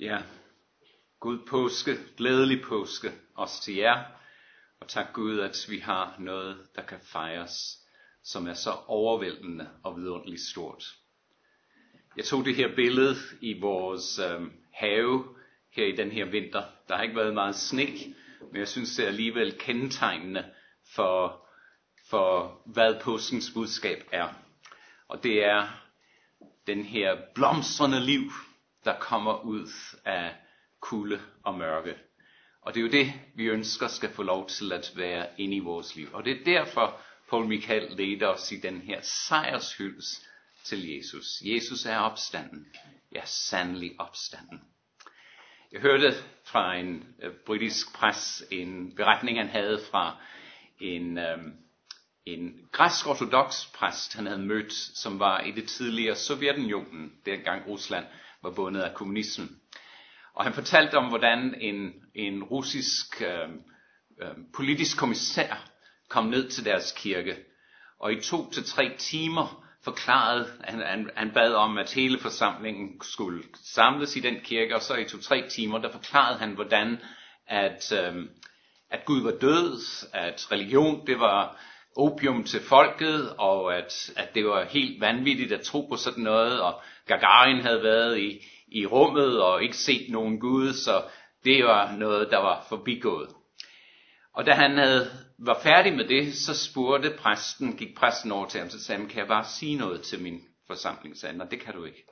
Ja, god påske, glædelig påske også til jer. Og tak Gud, at vi har noget, der kan fejres, som er så overvældende og vidunderligt stort. Jeg tog det her billede i vores øh, have her i den her vinter. Der har ikke været meget sne, men jeg synes det er alligevel kendetegnende for, for hvad påskens budskab er. Og det er den her blomstrende liv, der kommer ud af kulde og mørke. Og det er jo det, vi ønsker skal få lov til at være inde i vores liv. Og det er derfor, Paul Michael leder os i den her sejrshyldes til Jesus. Jesus er opstanden. Ja, sandelig opstanden. Jeg hørte fra en øh, britisk pres en beretning, han havde fra en, um, en græsk-ortodox præst, han havde mødt, som var i det tidligere Sovjetunionen, dengang Rusland var bundet af kommunismen. Og han fortalte om, hvordan en, en russisk øh, øh, politisk kommissær kom ned til deres kirke. Og i to til tre timer forklarede, han, han, han bad om, at hele forsamlingen skulle samles i den kirke, og så i to-tre timer, der forklarede han, hvordan at, øh, at Gud var død, at religion, det var opium til folket, og at, at det var helt vanvittigt at tro på sådan noget, og Gagarin havde været i, i rummet og ikke set nogen Gud, så det var noget, der var forbigået. Og da han havde, var færdig med det, så spurgte præsten, gik præsten over til ham, så sagde han, kan jeg bare sige noget til min forsamling? Så sagde han, det kan du ikke.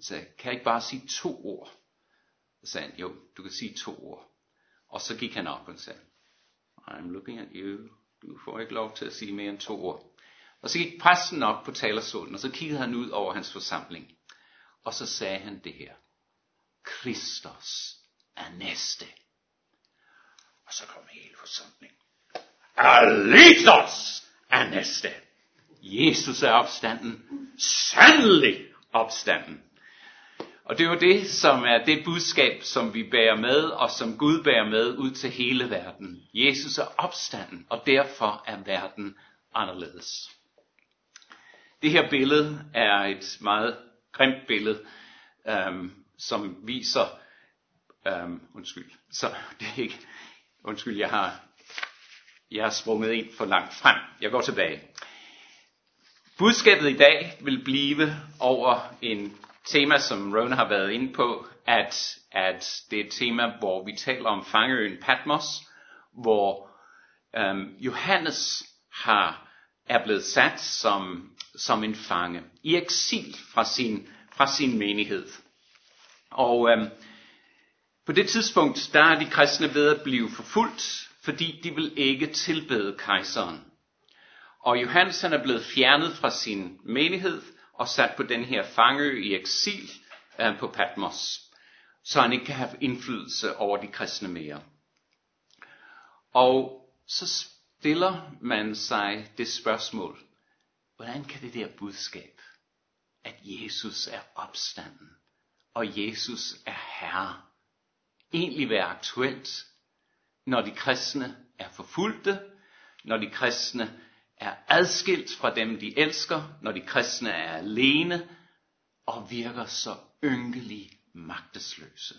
Så sagde kan jeg ikke bare sige to ord? Så sagde han, jo, du kan sige to ord. Og så gik han op og sagde, I'm looking at you. Du får ikke lov til at sige mere end to ord. Og så gik præsten op på talerstolen, og så kiggede han ud over hans forsamling. Og så sagde han det her. Kristus er næste. Og så kom hele forsamlingen. Alitos er næste. Jesus er opstanden. Sandelig opstanden. Og det er jo det, som er det budskab, som vi bærer med, og som Gud bærer med ud til hele verden. Jesus er opstanden, og derfor er verden anderledes. Det her billede er et meget grimt billede, øhm, som viser, øhm, undskyld, så det er ikke, undskyld, jeg har, jeg har sprunget ind for langt frem. Jeg går tilbage. Budskabet i dag vil blive over en tema, som Rona har været inde på, at, at det er et tema, hvor vi taler om fangeøen Patmos, hvor øhm, Johannes har, er blevet sat som, som en fange, i eksil fra sin, fra sin menighed. Og øhm, på det tidspunkt, der er de kristne ved at blive forfulgt, fordi de vil ikke tilbede kejseren. Og Johannes han er blevet fjernet fra sin menighed og sat på den her fangeø i eksil øh, på Patmos, så han ikke kan have indflydelse over de kristne mere. Og så stiller man sig det spørgsmål, hvordan kan det der budskab, at Jesus er opstanden, og Jesus er Herre, egentlig være aktuelt, når de kristne er forfulgte, når de kristne er adskilt fra dem, de elsker, når de kristne er alene og virker så ynkelige magtesløse.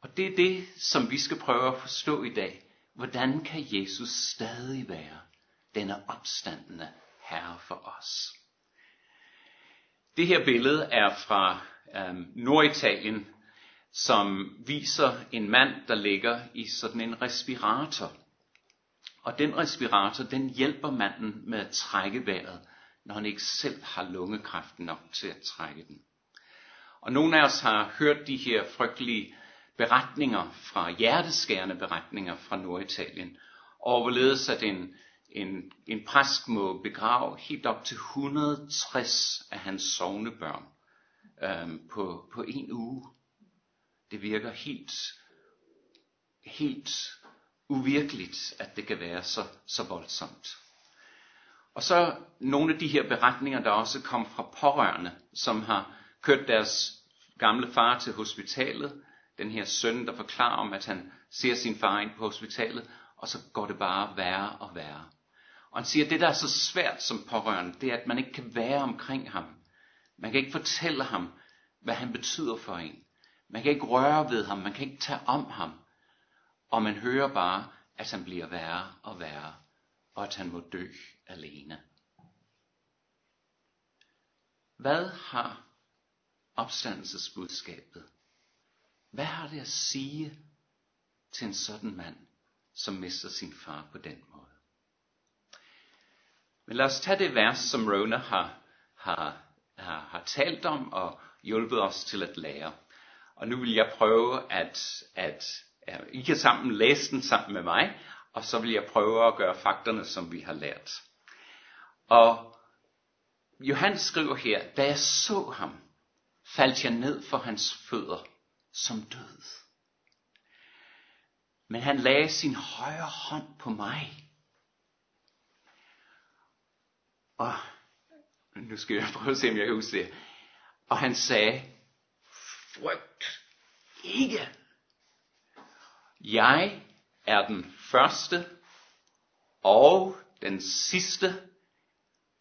Og det er det, som vi skal prøve at forstå i dag. Hvordan kan Jesus stadig være denne opstandende Herre for os? Det her billede er fra øhm, Norditalien, som viser en mand, der ligger i sådan en respirator. Og den respirator, den hjælper manden med at trække vejret, når han ikke selv har lungekræft nok til at trække den. Og nogle af os har hørt de her frygtelige beretninger fra, hjerteskærende beretninger fra Norditalien, og hvorledes at en, en, en præst må begrave helt op til 160 af hans sovnebørn øhm, på, på en uge. Det virker helt, helt uvirkeligt, at det kan være så, så voldsomt. Og så nogle af de her beretninger, der også kom fra pårørende, som har kørt deres gamle far til hospitalet. Den her søn, der forklarer om, at han ser sin far ind på hospitalet, og så går det bare værre og værre. Og han siger, at det der er så svært som pårørende, det er, at man ikke kan være omkring ham. Man kan ikke fortælle ham, hvad han betyder for en. Man kan ikke røre ved ham, man kan ikke tage om ham. Og man hører bare, at han bliver værre og værre, og at han må dø alene. Hvad har opstandelsesbudskabet? Hvad har det at sige til en sådan mand, som mister sin far på den måde? Men lad os tage det vers, som Rona har, har, har, har talt om og hjulpet os til at lære. Og nu vil jeg prøve at, at, at I kan sammen læse den sammen med mig, og så vil jeg prøve at gøre fakterne, som vi har lært. Og Johannes skriver her, da jeg så ham, faldt jeg ned for hans fødder som død. Men han lagde sin højre hånd på mig. Og nu skal jeg prøve at se, om jeg kan huske det. Og han sagde, frygt ikke. Jeg er den første og den sidste,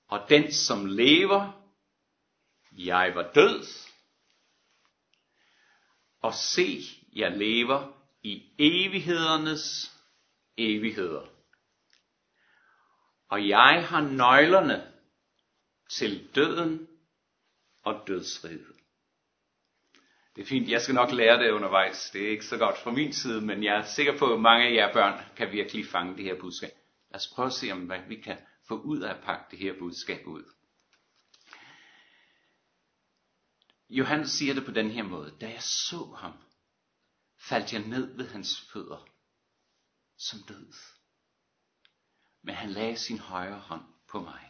og den som lever. Jeg var død, og se, jeg lever i evighedernes evigheder. Og jeg har nøglerne til døden og dødsriget. Det er fint, jeg skal nok lære det undervejs. Det er ikke så godt fra min side, men jeg er sikker på, at mange af jer børn kan virkelig fange det her budskab. Lad os prøve at se, om hvad vi kan få ud af at pakke det her budskab ud. Johannes siger det på den her måde. Da jeg så ham, faldt jeg ned ved hans fødder som død. Men han lagde sin højre hånd på mig.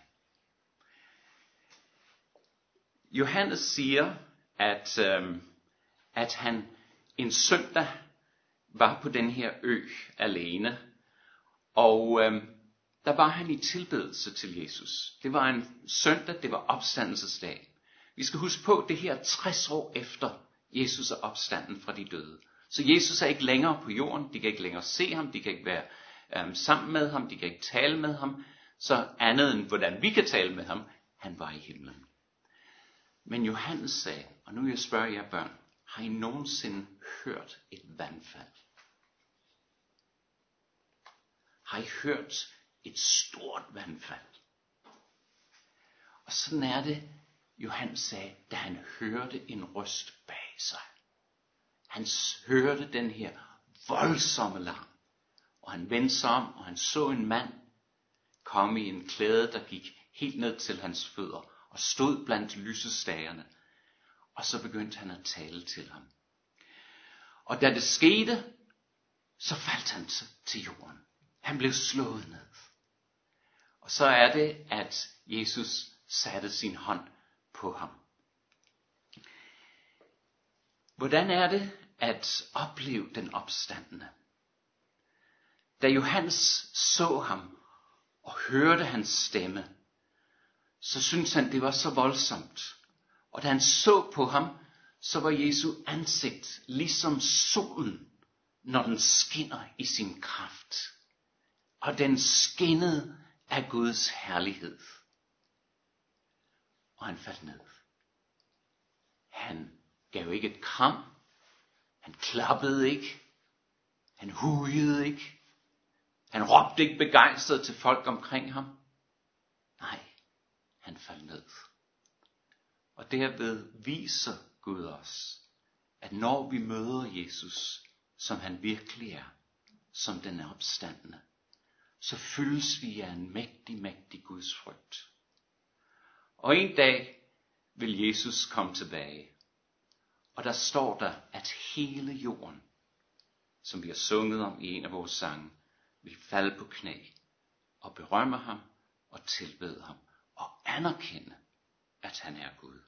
Johannes siger, at, øhm, at han en søndag var på den her ø alene, og øhm, der var han i tilbedelse til Jesus. Det var en søndag, det var opstandelsesdag. Vi skal huske på, det her 60 år efter Jesus er opstanden fra de døde. Så Jesus er ikke længere på jorden, de kan ikke længere se ham, de kan ikke være øhm, sammen med ham, de kan ikke tale med ham. Så andet end hvordan vi kan tale med ham, han var i himlen. Men Johannes sagde, og nu jeg spørger jer børn, har I nogensinde hørt et vandfald? Har I hørt et stort vandfald? Og sådan er det, Johannes sagde, da han hørte en røst bag sig. Han hørte den her voldsomme larm. Og han vendte sig om, og han så en mand komme i en klæde, der gik helt ned til hans fødder og stod blandt lysestagerne. Og så begyndte han at tale til ham. Og da det skete, så faldt han til jorden. Han blev slået ned. Og så er det, at Jesus satte sin hånd på ham. Hvordan er det at opleve den opstandende? Da Johannes så ham og hørte hans stemme, så syntes han, det var så voldsomt. Og da han så på ham, så var Jesu ansigt ligesom solen, når den skinner i sin kraft. Og den skinnede af Guds herlighed. Og han faldt ned. Han gav ikke et kram. Han klappede ikke. Han hujede ikke. Han råbte ikke begejstret til folk omkring ham. Nej, han faldt ned. Og derved viser Gud os, at når vi møder Jesus, som han virkelig er, som den er opstandende, så fyldes vi af en mægtig, mægtig Guds frygt. Og en dag vil Jesus komme tilbage. Og der står der, at hele jorden, som vi har sunget om i en af vores sange, vil falde på knæ og berømme ham og tilbede ham og anerkende, at han er Gud.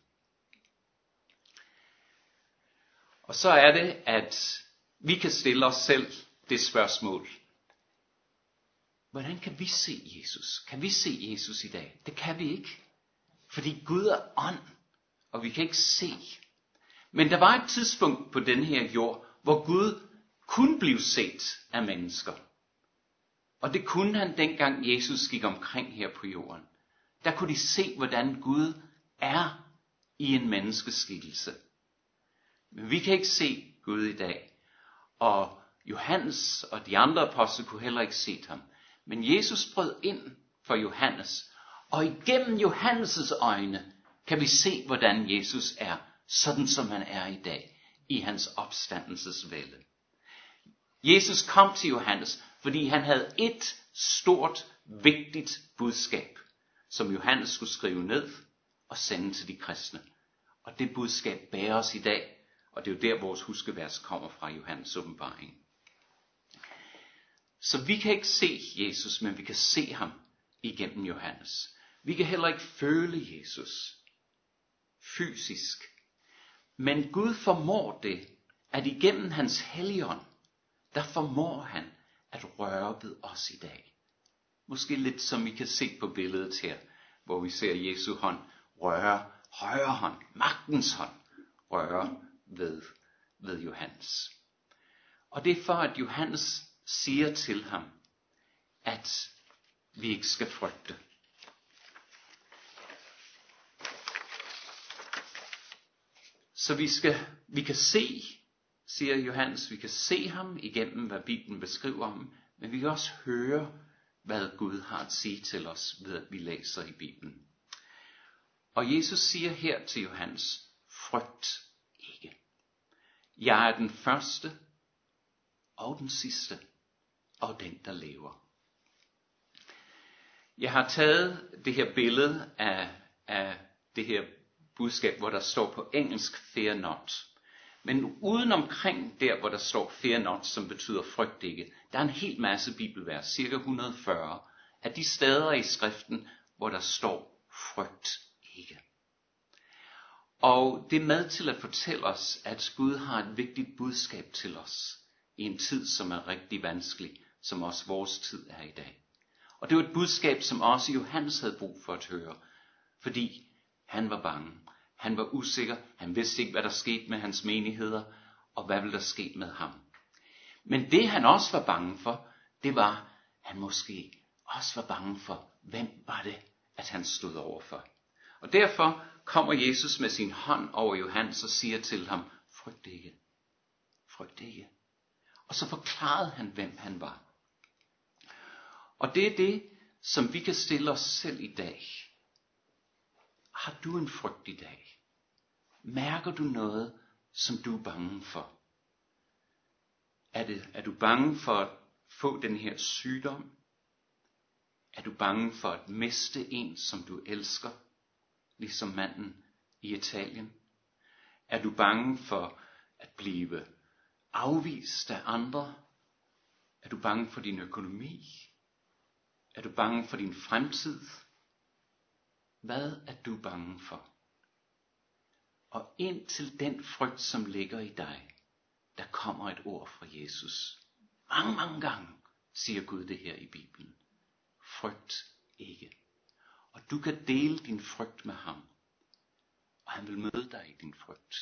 Og så er det, at vi kan stille os selv det spørgsmål. Hvordan kan vi se Jesus? Kan vi se Jesus i dag? Det kan vi ikke. Fordi Gud er ånd, og vi kan ikke se. Men der var et tidspunkt på den her jord, hvor Gud kunne blive set af mennesker. Og det kunne han dengang Jesus gik omkring her på jorden. Der kunne de se, hvordan Gud er i en menneskeskikkelse. Men vi kan ikke se Gud i dag. Og Johannes og de andre apostle kunne heller ikke se ham. Men Jesus brød ind for Johannes. Og igennem Johannes' øjne kan vi se, hvordan Jesus er, sådan som han er i dag, i hans opstandelsesvælde. Jesus kom til Johannes, fordi han havde et stort, vigtigt budskab, som Johannes skulle skrive ned og sende til de kristne. Og det budskab bærer os i dag, og det er jo der, vores huskevers kommer fra Johannes åbenbaring. Så vi kan ikke se Jesus, men vi kan se ham igennem Johannes. Vi kan heller ikke føle Jesus fysisk. Men Gud formår det, at igennem hans helligånd, der formår han at røre ved os i dag. Måske lidt som I kan se på billedet her, hvor vi ser Jesu hånd røre, højre hånd, magtens hånd, røre ved, ved Johannes. Og det er for, at Johannes siger til ham, at vi ikke skal frygte. Så vi, skal, vi kan se, siger Johannes, vi kan se ham igennem, hvad Bibelen beskriver ham, men vi kan også høre, hvad Gud har at sige til os, ved at vi læser i Bibelen. Og Jesus siger her til Johannes, frygt ikke. Jeg er den første og den sidste og den, der lever. Jeg har taget det her billede af, af det her budskab, hvor der står på engelsk fear not. Men uden omkring der, hvor der står fear not, som betyder frygt ikke, der er en hel masse bibelvers, cirka 140, af de steder i skriften, hvor der står frygt ikke. Og det er med til at fortælle os, at Gud har et vigtigt budskab til os i en tid, som er rigtig vanskelig, som også vores tid er i dag. Og det var et budskab, som også Johannes havde brug for at høre, fordi han var bange. Han var usikker. Han vidste ikke, hvad der skete med hans menigheder, og hvad ville der ske med ham. Men det han også var bange for, det var, han måske også var bange for, hvem var det, at han stod overfor. Og derfor kommer Jesus med sin hånd over Johannes og siger til ham, frygt ikke, frygt ikke. Og så forklarede han, hvem han var. Og det er det, som vi kan stille os selv i dag. Har du en frygt i dag? Mærker du noget, som du er bange for? Er, det, er du bange for at få den her sygdom? Er du bange for at miste en, som du elsker? Ligesom manden i Italien? Er du bange for at blive afvist af andre? Er du bange for din økonomi? Er du bange for din fremtid? Hvad er du bange for? Og ind til den frygt, som ligger i dig, der kommer et ord fra Jesus. Mange, mange gange siger Gud det her i Bibelen. Frygt ikke. Og du kan dele din frygt med ham. Og han vil møde dig i din frygt.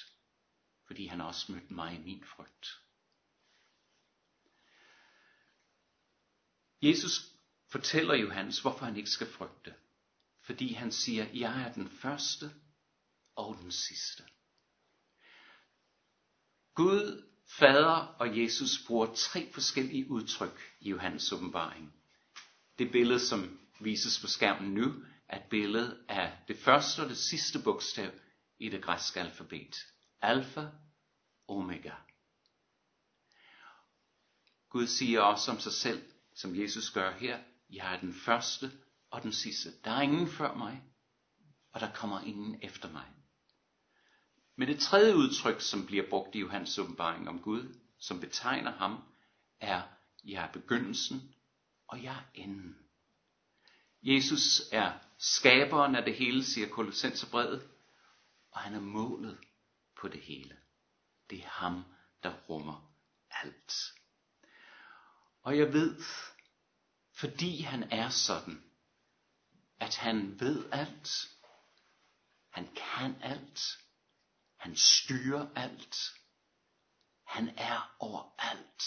Fordi han har også mødt mig i min frygt. Jesus fortæller Johannes, hvorfor han ikke skal frygte. Fordi han siger, jeg er den første og den sidste. Gud, Fader og Jesus bruger tre forskellige udtryk i Johannes åbenbaring. Det billede, som vises på skærmen nu, er et billede af det første og det sidste bogstav i det græske alfabet. Alfa, Omega. Gud siger også om sig selv, som Jesus gør her, jeg er den første og den sidste. Der er ingen før mig, og der kommer ingen efter mig. Men det tredje udtryk, som bliver brugt i Johannes åbenbaring om Gud, som betegner ham, er, jeg er begyndelsen, og jeg er enden. Jesus er skaberen af det hele, siger Kolossenserbrevet, og han er målet på det hele. Det er ham, der rummer alt. Og jeg ved, fordi han er sådan, at han ved alt, han kan alt, han styrer alt, han er overalt.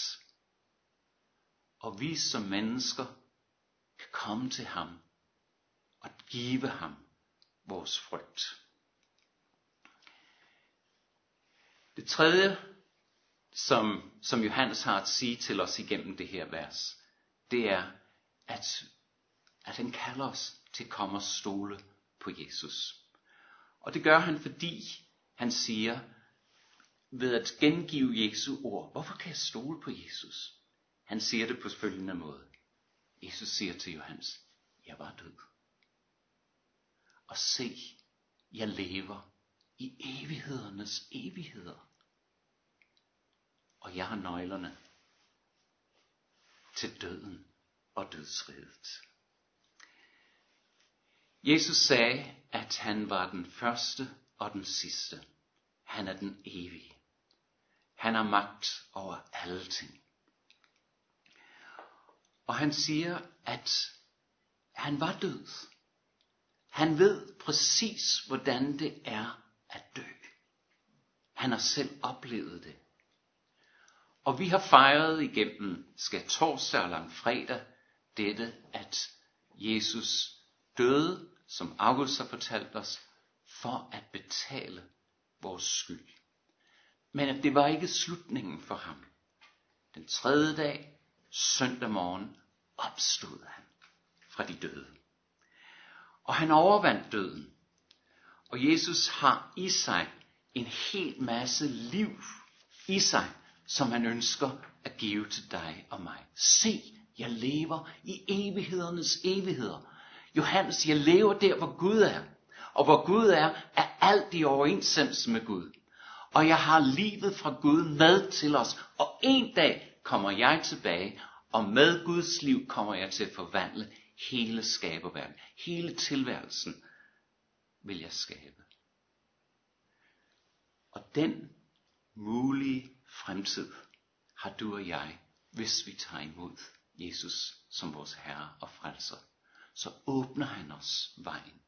Og vi som mennesker kan komme til ham og give ham vores frygt. Det tredje, som, som Johannes har at sige til os igennem det her vers, det er, at, at han kalder os til at komme og stole på Jesus. Og det gør han, fordi han siger, ved at gengive Jesu ord, hvorfor kan jeg stole på Jesus? Han siger det på følgende måde. Jesus siger til Johannes, jeg var død. Og se, jeg lever i evighedernes evigheder. Og jeg har nøglerne til døden og dødsriget. Jesus sagde, at han var den første og den sidste. Han er den evige. Han har magt over alle ting. Og han siger, at han var død. Han ved præcis, hvordan det er at dø. Han har selv oplevet det. Og vi har fejret igennem skal torsdag og langfredag dette, at Jesus døde, som August har fortalt os, for at betale vores skyld. Men at det var ikke slutningen for ham. Den tredje dag, søndag morgen, opstod han fra de døde. Og han overvandt døden. Og Jesus har i sig en hel masse liv i sig, som han ønsker at give til dig og mig. Se, jeg lever i evighedernes evigheder. Johannes, jeg lever der, hvor Gud er. Og hvor Gud er, er alt i overensstemmelse med Gud. Og jeg har livet fra Gud med til os. Og en dag kommer jeg tilbage, og med Guds liv kommer jeg til at forvandle hele skaberverdenen. Hele tilværelsen vil jeg skabe. Og den mulige fremtid har du og jeg, hvis vi tager imod Jesus som vores Herre og Frelser. Så åbner han os vejen.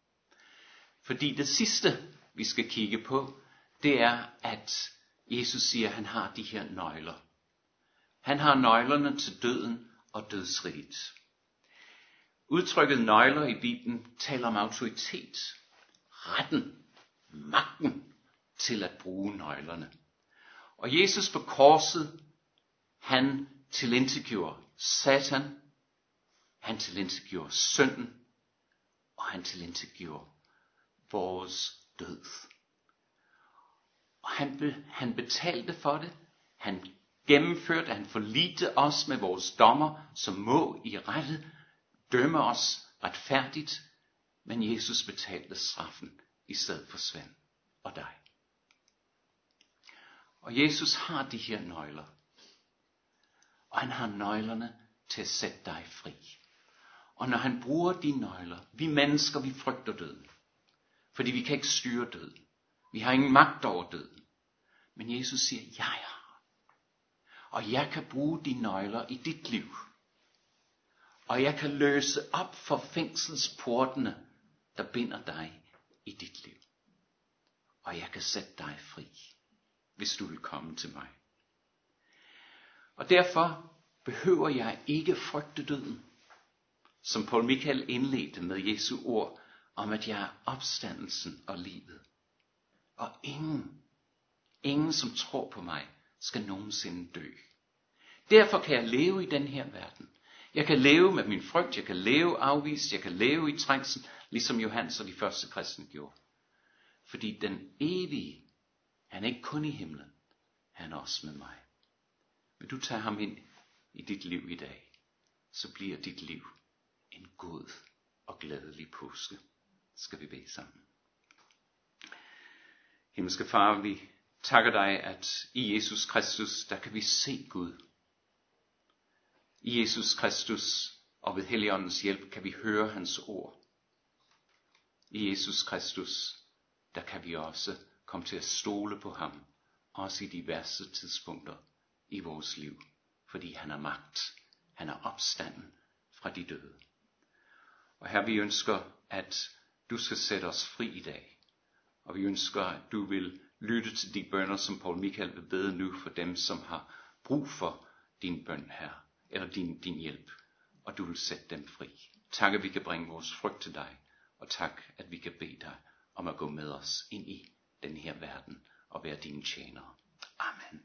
Fordi det sidste, vi skal kigge på, det er, at Jesus siger, at han har de her nøgler. Han har nøglerne til døden og dødsriget. Udtrykket nøgler i Bibelen taler om autoritet, retten, magten til at bruge nøglerne. Og Jesus på korset, han tilintetgjorde Satan, han tilintetgjorde synden, og han tilintetgjorde vores død. Og han, be, han betalte for det, han gennemførte, han forlite os med vores dommer, som må i rette dømme os retfærdigt, men Jesus betalte straffen i stedet for Svend og dig. Og Jesus har de her nøgler. Og han har nøglerne til at sætte dig fri. Og når han bruger de nøgler, vi mennesker, vi frygter døden. Fordi vi kan ikke styre døden. Vi har ingen magt over døden. Men Jesus siger, jeg har. Og jeg kan bruge de nøgler i dit liv. Og jeg kan løse op for fængselsportene, der binder dig i dit liv. Og jeg kan sætte dig fri hvis du vil komme til mig. Og derfor behøver jeg ikke frygte døden, som Paul Michael indledte med Jesu ord om, at jeg er opstandelsen og livet. Og ingen, ingen som tror på mig, skal nogensinde dø. Derfor kan jeg leve i den her verden. Jeg kan leve med min frygt, jeg kan leve afvist, jeg kan leve i trængsel, ligesom Johannes og de første kristne gjorde. Fordi den evige han er ikke kun i himlen, han er også med mig. Vil du tage ham ind i dit liv i dag, så bliver dit liv en god og glædelig påske. Skal vi bede sammen. Himmelske Far, vi takker dig, at i Jesus Kristus, der kan vi se Gud. I Jesus Kristus og ved Helligåndens hjælp kan vi høre hans ord. I Jesus Kristus, der kan vi også komme til at stole på ham, også i de værste tidspunkter i vores liv, fordi han har magt. Han har opstanden fra de døde. Og her vi ønsker, at du skal sætte os fri i dag. Og vi ønsker, at du vil lytte til de bønder, som Paul Michael vil bede nu for dem, som har brug for din bøn her, eller din, din hjælp, og du vil sætte dem fri. Tak, at vi kan bringe vores frygt til dig, og tak, at vi kan bede dig om at gå med os ind i den her verden og være dine tjenere. Amen.